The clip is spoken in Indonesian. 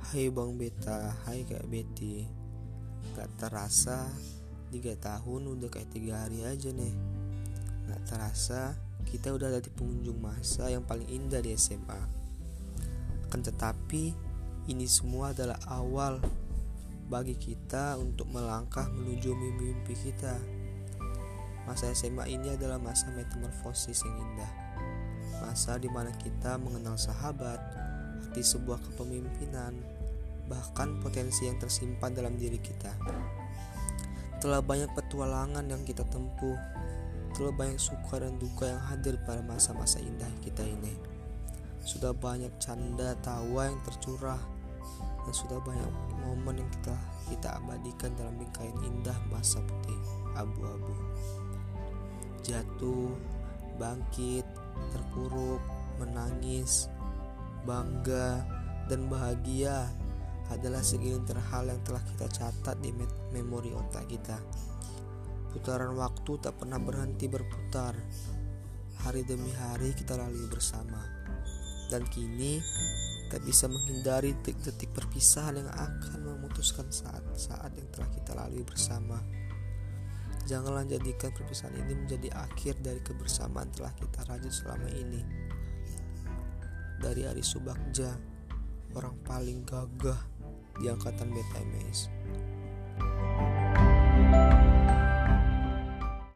Hai Bang Beta, hai Kak Betty. Gak terasa 3 tahun udah kayak tiga hari aja nih. Gak terasa kita udah ada di pengunjung masa yang paling indah di SMA Akan tetapi ini semua adalah awal bagi kita untuk melangkah menuju mimpi-mimpi kita. Masa SMA ini adalah masa metamorfosis yang indah Masa di mana kita mengenal sahabat, arti sebuah kepemimpinan, bahkan potensi yang tersimpan dalam diri kita. Telah banyak petualangan yang kita tempuh, telah banyak suka dan duka yang hadir pada masa-masa indah kita ini. Sudah banyak canda tawa yang tercurah, dan sudah banyak momen yang kita kita abadikan dalam bingkaian indah masa putih abu-abu. Jatuh, bangkit, terpuruk, menangis, bangga, dan bahagia adalah segelintir hal yang telah kita catat di memori otak kita. Putaran waktu tak pernah berhenti berputar. Hari demi hari kita lalui bersama. Dan kini tak bisa menghindari detik-detik perpisahan yang akan memutuskan saat-saat yang telah kita lalui bersama. Janganlah jadikan perpisahan ini menjadi akhir dari kebersamaan telah kita rajut selama ini. Dari Ari Subakja, orang paling gagah di angkatan BTMS.